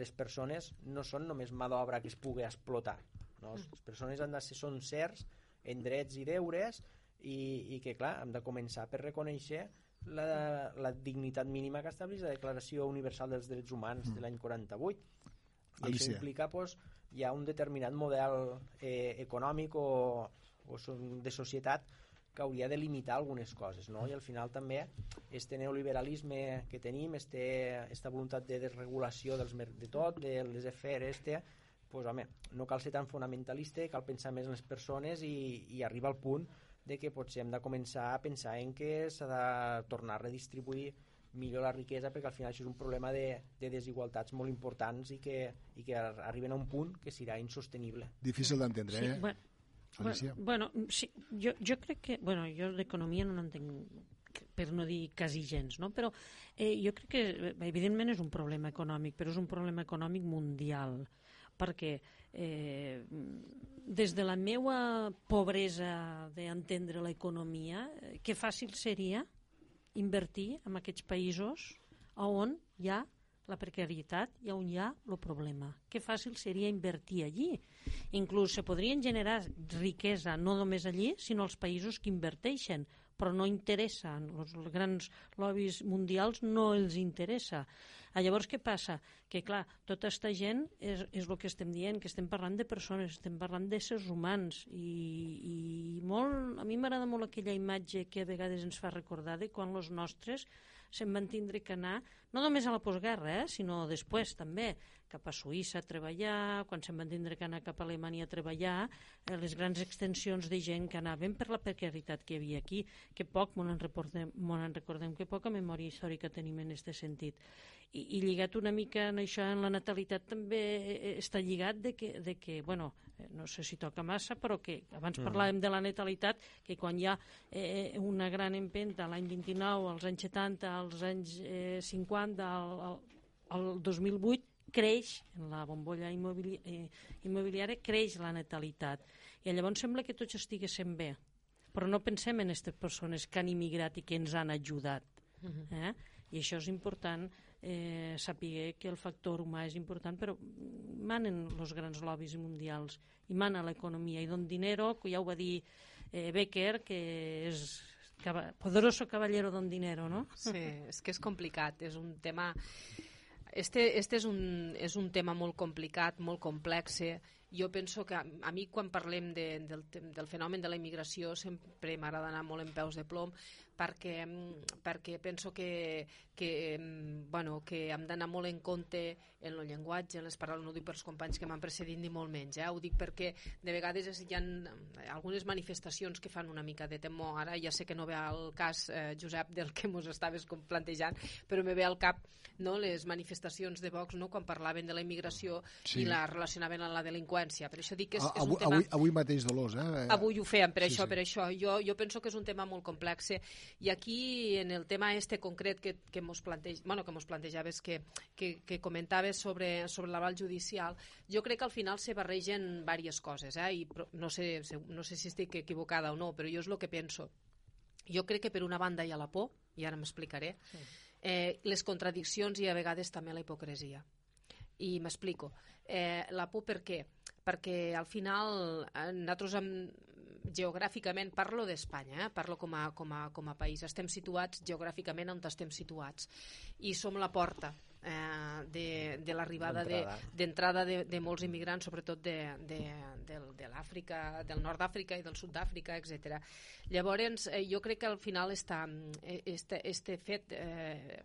les persones no són només mà d'obra que es pugui explotar no? Les persones han de ser són certs en drets i deures i, i que clar, hem de començar per reconèixer la, la dignitat mínima que estableix la Declaració Universal dels Drets Humans mm. de l'any 48 i Alicia. això implica pues, hi ha un determinat model eh, econòmic o, o de societat que hauria de limitar algunes coses, no? I al final també este neoliberalisme que tenim, este, esta voluntat de desregulació dels, de tot, de les fer este, pues, home, no cal ser tan fonamentalista, cal pensar més en les persones i, i arriba al punt de que potser hem de començar a pensar en que s'ha de tornar a redistribuir millor la riquesa perquè al final això és un problema de, de desigualtats molt importants i que, i que arriben a un punt que serà insostenible. Difícil d'entendre, sí, eh? Bueno, Alicia. Bueno, sí, jo, jo crec que... Bueno, jo d'economia no n'entenc per no dir quasi gens, no? però eh, jo crec que evidentment és un problema econòmic, però és un problema econòmic mundial perquè eh, des de la meva pobresa d'entendre l'economia, eh, que fàcil seria invertir en aquests països on hi ha la precarietat i on hi ha el problema. Que fàcil seria invertir allí. Inclús se podrien generar riquesa no només allí, sinó als països que inverteixen, però no interessa, els grans lobbies mundials no els interessa. Ah, llavors, què passa? Que, clar, tota aquesta gent és, és el que estem dient, que estem parlant de persones, estem parlant d'éssers humans, i, i molt, a mi m'agrada molt aquella imatge que a vegades ens fa recordar de quan els nostres se'n van tindre que anar, no només a la postguerra, eh, sinó després també, cap a Suïssa a treballar, quan se'n van tindre que anar cap a Alemanya a treballar, eh, les grans extensions de gent que anaven per la precarietat que hi havia aquí, que poc m'ho en, recordem, en recordem, que poca memòria històrica tenim en aquest sentit. I, I lligat una mica en això, en la natalitat també eh, està lligat de que, de que bueno, eh, no sé si toca massa, però que abans mm. parlàvem de la natalitat, que quan hi ha eh, una gran empenta l'any 29, als anys 70, als anys eh, 50, al, al, al 2008, creix, en la bombolla immobili eh, immobiliària, creix la natalitat. I llavors sembla que tots estiguéssim bé. Però no pensem en aquestes persones que han immigrat i que ens han ajudat. Eh? I això és important eh, saber que el factor humà és important, però manen els grans lobbies mundials i mana l'economia. I don dinero, que ja ho va dir eh, Becker, que és poderoso caballero don dinero, no? Sí, és que és complicat, és un tema Este, este és, un, és un tema molt complicat, molt complex. Jo penso que a, a mi quan parlem de, del, del fenomen de la immigració sempre m'agrada anar molt en peus de plom perquè, perquè penso que, que, bueno, que hem d'anar molt en compte en el llenguatge, en les paraules, no ho dic per als companys que m'han precedit ni molt menys, eh? ho dic perquè de vegades hi ha algunes manifestacions que fan una mica de temor. Ara ja sé que no ve al cas, eh, Josep, del que mos estaves plantejant, però me ve al cap no, les manifestacions de Vox no, quan parlaven de la immigració sí. i la relacionaven amb la delinqüència. Per això dic que és, és un tema... Avui, avui mateix Dolors, eh? Avui ho feien per sí, això, sí. per això. Jo, jo penso que és un tema molt complex i aquí, en el tema este concret que, que mos, planteja, bueno, que mos plantejaves, que, que, que comentaves sobre, sobre l'aval judicial, jo crec que al final se barregen diverses coses, eh? i no sé, no sé si estic equivocada o no, però jo és el que penso. Jo crec que per una banda hi ha la por, i ara m'explicaré, sí. eh, les contradiccions i a vegades també la hipocresia. I m'explico. Eh, la por per què? Perquè al final eh, nosaltres hem, geogràficament, parlo d'Espanya, eh? parlo com a, com, a, com a país, estem situats geogràficament on estem situats i som la porta eh, de, de l'arribada d'entrada de, de, de molts immigrants, sobretot de, de, de, de l'Àfrica, del nord d'Àfrica i del sud d'Àfrica, etc. Llavors, eh, jo crec que al final està, eh, este, este fet eh,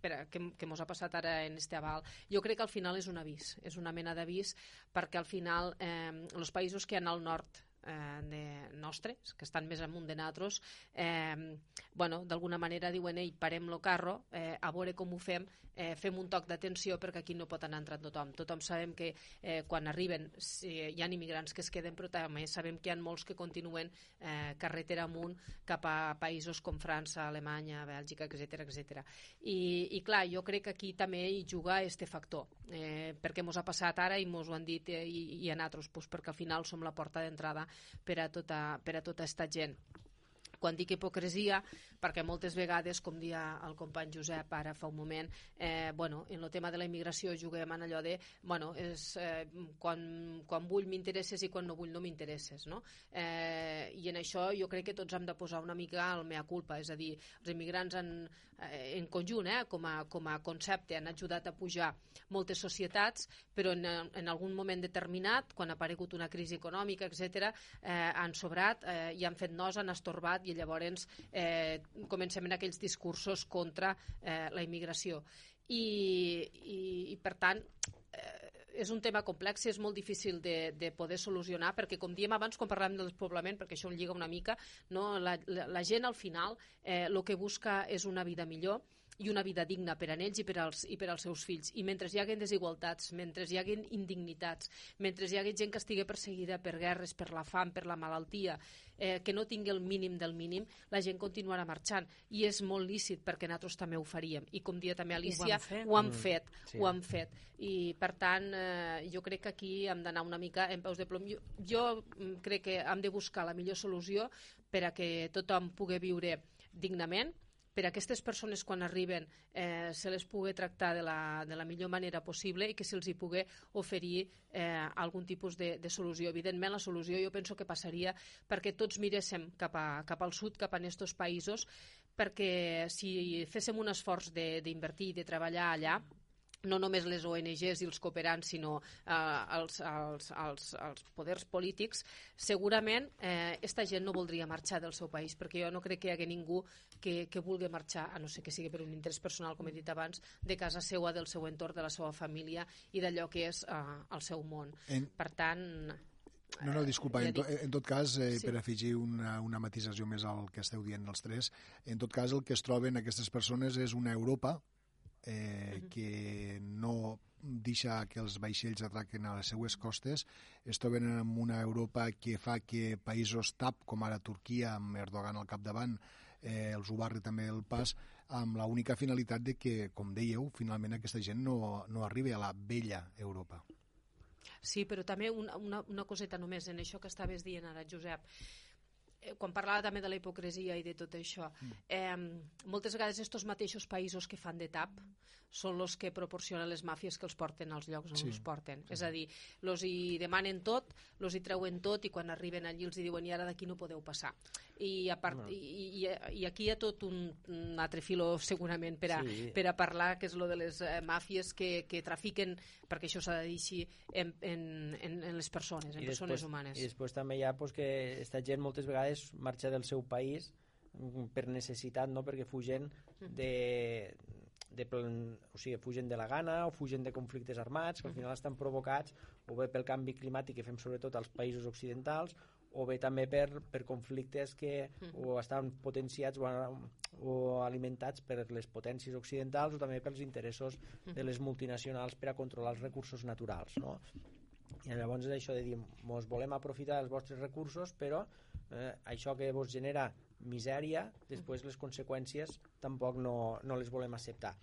per a, que, que mos ha passat ara en este aval, jo crec que al final és un avís, és una mena d'avís perquè al final eh, els països que han al nord eh, de nostres, que estan més amunt de nosaltres, eh, bueno, d'alguna manera diuen, ei, parem lo carro, eh, a veure com ho fem, eh, fem un toc d'atenció perquè aquí no pot anar entrant tothom. Tothom sabem que eh, quan arriben si hi ha immigrants que es queden, però també sabem que hi ha molts que continuen eh, carretera amunt cap a països com França, Alemanya, Bèlgica, etc etc. I, I clar, jo crec que aquí també hi juga este factor, eh, perquè mos ha passat ara i mos ho han dit eh, i, i a nosaltres, pues, perquè al final som la porta d'entrada per a tota, per a tota esta gent quan dic hipocresia, perquè moltes vegades, com dia el company Josep ara fa un moment, eh, bueno, en el tema de la immigració juguem en allò de, bueno, és, eh, quan, quan vull m'interesses i quan no vull no m'interesses, no? Eh, I en això jo crec que tots hem de posar una mica el mea culpa, és a dir, els immigrants en, eh, en conjunt, eh, com, a, com a concepte, han ajudat a pujar moltes societats, però en, en algun moment determinat, quan ha aparegut una crisi econòmica, etc, eh, han sobrat eh, i han fet nos, han estorbat i llavors eh, comencem en aquells discursos contra eh, la immigració. I, i, i per tant, eh, és un tema complex i és molt difícil de, de poder solucionar perquè, com diem abans, quan parlàvem del despoblament, perquè això ho lliga una mica, no? la, la, la gent al final eh, el que busca és una vida millor i una vida digna per a ells i per als, i per als seus fills. I mentre hi hagi desigualtats, mentre hi hagi indignitats, mentre hi hagi gent que estigui perseguida per guerres, per la fam, per la malaltia, eh, que no tingui el mínim del mínim, la gent continuarà marxant. I és molt lícit perquè nosaltres també ho faríem. I com dia també Alicia, ho han fet, ho han fet. Mm. Sí. Ho han fet. I per tant, eh, jo crec que aquí hem d'anar una mica en peus de plom. Jo, jo mm, crec que hem de buscar la millor solució per a que tothom pugui viure dignament, per a aquestes persones quan arriben eh, se les pugui tractar de la, de la millor manera possible i que se'ls hi pugui oferir eh, algun tipus de, de solució. Evidentment, la solució jo penso que passaria perquè tots miréssim cap, a, cap al sud, cap a aquests països, perquè si féssim un esforç d'invertir i de treballar allà, no només les ONGs i els cooperants, sinó eh, els, els, els, els poders polítics, segurament eh, esta gent no voldria marxar del seu país, perquè jo no crec que hi hagi ningú que, que vulgui marxar, a no ser que sigui per un interès personal, com he dit abans, de casa seva, del seu entorn, de la seva família i d'allò que és eh, el seu món. En... Per tant, no, no, disculpa, en, to, en tot cas, eh, sí. per afegir una, una matisació més al que esteu dient els tres, en tot cas el que es troben aquestes persones és una Europa eh, que no deixa que els vaixells atraquen a les seues costes, es troben en una Europa que fa que països TAP, com ara Turquia, amb Erdogan al capdavant, eh, els ho barri també el pas, amb la única finalitat de que, com dèieu, finalment aquesta gent no, no arribi a la vella Europa. Sí, però també una, una, una coseta només en això que estaves dient ara, Josep. Eh, quan parlava també de la hipocresia i de tot això, mm. eh, moltes vegades estos mateixos països que fan de tap són els que proporcionen les màfies que els porten als llocs on sí. els porten. Sí. És a dir, els hi demanen tot, els hi treuen tot i quan arriben allí els hi diuen i ara d'aquí no podeu passar. I, a part, no. i, i, i aquí hi ha tot un, un altre filo segurament per a, sí. per a parlar, que és lo de les eh, màfies que, que trafiquen, perquè això s'ha de dir així, en, en, en, en les persones, en I persones després, humanes. I després també hi ha pues, que esta gent moltes vegades marxa del seu país mm, per necessitat, no? perquè fugen de, de, o sigui, fugen de la gana o fugen de conflictes armats que al final estan provocats o bé pel canvi climàtic que fem sobretot als països occidentals o bé també per, per conflictes que o estan potenciats o, o alimentats per les potències occidentals o també pels interessos de les multinacionals per a controlar els recursos naturals no? i llavors és això de dir mos volem aprofitar dels vostres recursos però eh, això que vos genera misèria, després les conseqüències tampoc no, no les volem acceptar.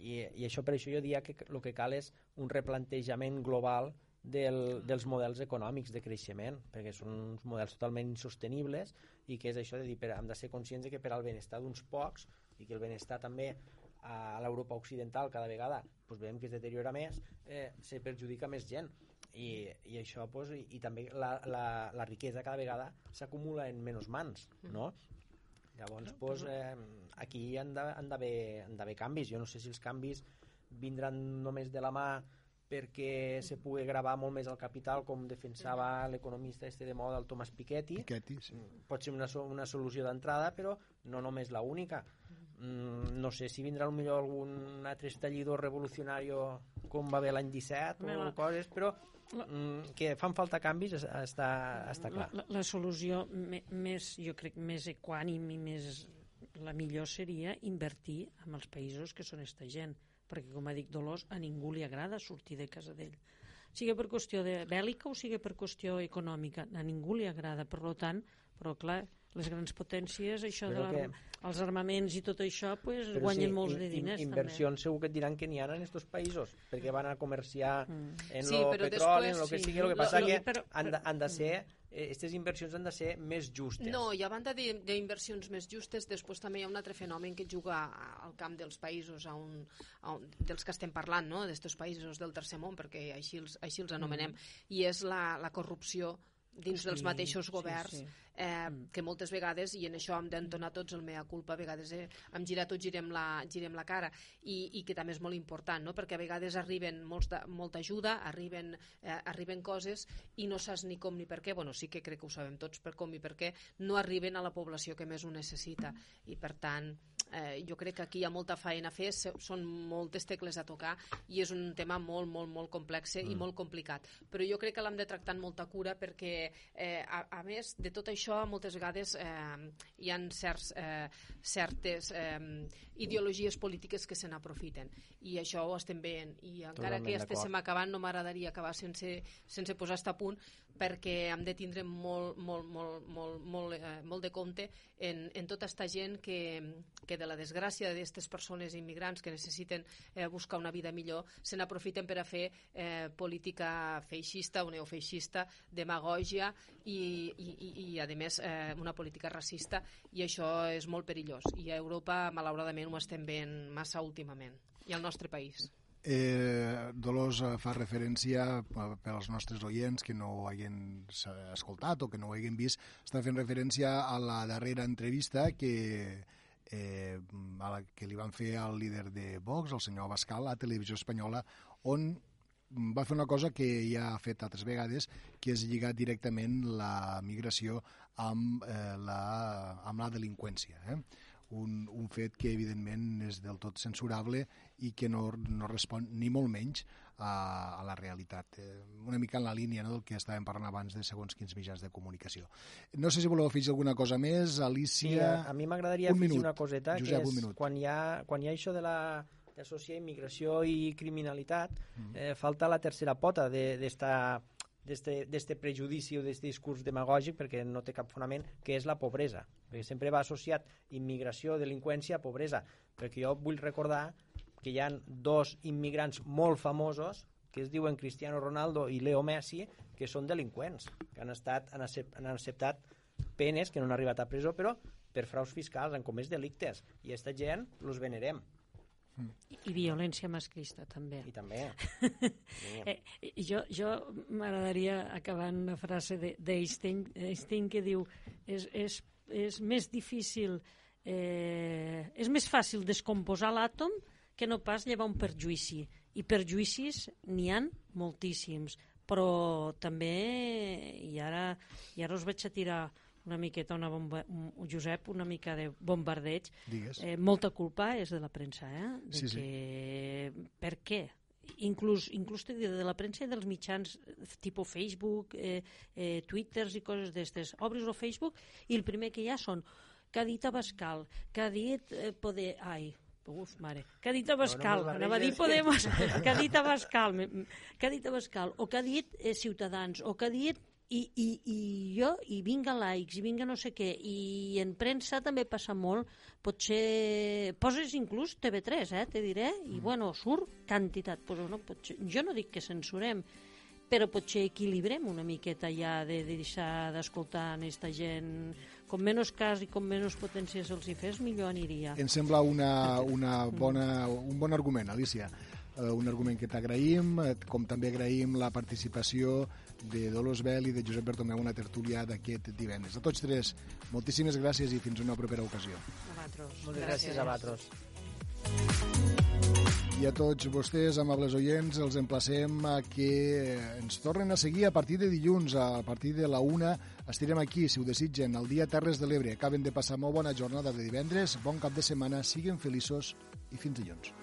I, I això per això jo diria que el que cal és un replantejament global del, dels models econòmics de creixement, perquè són uns models totalment insostenibles i que és això de dir, per, hem de ser conscients de que per al benestar d'uns pocs i que el benestar també a l'Europa occidental cada vegada doncs veiem que es deteriora més, eh, se perjudica més gent i, i això pues, i, i també la, la, la riquesa cada vegada s'acumula en menys mans no? llavors pues, eh, aquí han d'haver canvis jo no sé si els canvis vindran només de la mà perquè se pugui gravar molt més el capital, com defensava l'economista este de moda, el Tomàs Piketty. Piketty, sí. Pot ser una, una solució d'entrada, però no només la única. Mm, no sé si vindrà millor algun altre estallidor revolucionari com va haver l'any 17 o coses, però mm, que fan falta canvis està, està clar. La, la, la solució més, jo crec, més equànim i més la millor seria invertir en els països que són esta gent perquè com ha dit Dolors, a ningú li agrada sortir de casa d'ell. Sigui per qüestió de bèl·lica o sigui per qüestió econòmica, a ningú li agrada, per tant, però clar, les grans potències, això de que... els armaments i tot això, pues, Però guanyen sí, molts de diners. Inversions també. segur que et diran que n'hi ha en aquests països, perquè van a comerciar mm. en sí, el petroli, en el que sí. sigui, el que passa lo, que però, han, de, han de ser aquestes inversions han de ser més justes. No, i a banda d'inversions més justes, després també hi ha un altre fenomen que juga al camp dels països a un, a un, dels que estem parlant, no? d'estos països del tercer món, perquè així els, així els anomenem, mm. i és la, la corrupció dins sí, dels mateixos governs, sí, sí. Eh, mm. que moltes vegades, i en això hem d'entonar tots el mea culpa, a vegades eh, amb girar tots girem la, girem la cara, i, i que també és molt important, no? perquè a vegades arriben molts de, molta ajuda, arriben, eh, arriben coses i no saps ni com ni per què, bueno, sí que crec que ho sabem tots per com i per què, no arriben a la població que més ho necessita, i per tant eh, jo crec que aquí hi ha molta feina a fer, són moltes tecles a tocar i és un tema molt, molt, molt complex mm. i molt complicat. Però jo crec que l'hem de tractar amb molta cura perquè, eh, a, a més de tot això, moltes vegades eh, hi han certs, eh, certes eh, ideologies polítiques que se n'aprofiten i això ho estem veient. I encara Totalment que ja estéssim acabant no m'agradaria acabar sense, sense posar a punt perquè hem de tindre molt, molt, molt, molt, molt, eh, molt de compte en, en tota aquesta gent que, que de la desgràcia d'aquestes persones immigrants que necessiten eh, buscar una vida millor se n'aprofiten per a fer eh, política feixista o neofeixista, demagògia i, i, i, i a més, eh, una política racista. I això és molt perillós. I a Europa malauradament ho estem veient massa últimament i al nostre país. Eh, Dolors eh, fa referència eh, per als nostres oients que no ho hagin escoltat o que no ho hagin vist, està fent referència a la darrera entrevista que, eh, a la que li van fer al líder de Vox, el senyor Abascal, a Televisió Espanyola, on va fer una cosa que ja ha fet altres vegades, que és lligar directament la migració amb, eh, la, amb la delinqüència. Eh? Un, un fet que evidentment és del tot censurable i que no, no respon ni molt menys a, a la realitat. Eh, una mica en la línia no, del que estàvem parlant abans de segons quins mitjans de comunicació. No sé si voleu afegir alguna cosa més, Alicia... Sí, a, a mi m'agradaria afegir minut. una coseta, Josep, que és quan hi, ha, quan hi ha això de la d'associar immigració i criminalitat, mm -hmm. eh, falta la tercera pota d'esta d'este prejudici o d'aquest discurs demagògic perquè no té cap fonament, que és la pobresa. Perquè sempre va associat immigració, delinqüència pobresa. Perquè jo vull recordar que hi han dos immigrants molt famosos que es diuen Cristiano Ronaldo i Leo Messi, que són delinqüents, que han, estat, han, accept, han acceptat penes que no han arribat a presó, però per fraus fiscals han comès delictes. I aquesta gent los venerem. I, I violència masclista, també. I també. eh, jo jo m'agradaria acabar una frase d'Einstein que diu és, és, és més difícil, eh, és més fàcil descomposar l'àtom que no pas llevar un perjuïci. I perjuïcis n'hi han moltíssims, però també, i ara, i ara us vaig a tirar una miqueta una bomba, un, Josep, una mica de bombardeig. Digues. Eh, molta culpa és de la premsa, eh? De sí, que... sí. Per què? Inclús, inclús de, la premsa i dels mitjans tipus Facebook, eh, eh, Twitters i coses d'estes. Obris el Facebook i el primer que hi ha són que ha dit Abascal, que ha dit eh, poder... Ai, Uf, mare. Que ha dit Abascal, no, no anava a dir Podemos, que ha dit Abascal, que ha dit Abascal, o que ha dit eh, Ciutadans, o que ha dit i, i, i jo, i vinga likes, i vinga no sé què, i en premsa també passa molt, potser poses inclús TV3, eh, te diré, i mm. bueno, surt quantitat, pues, no, potser, jo no dic que censurem, però potser equilibrem una miqueta ja de, de deixar d'escoltar aquesta gent com menys cas i com menys potència se'ls hi fes, millor aniria. Em sembla una, una bona, un bon argument, Alicia eh, un argument que t'agraïm, eh, com també agraïm la participació de Dolors Bell i de Josep Bertomeu una tertúlia d'aquest divendres. A tots tres, moltíssimes gràcies i fins una propera ocasió. A vosaltres. Moltes gràcies, gràcies a vosaltres. I a tots vostès, amables oients, els emplacem a que ens tornen a seguir a partir de dilluns, a partir de la una. Estirem aquí, si ho desitgen, al dia Terres de l'Ebre. Acaben de passar molt bona jornada de divendres, bon cap de setmana, siguin feliços i fins dilluns.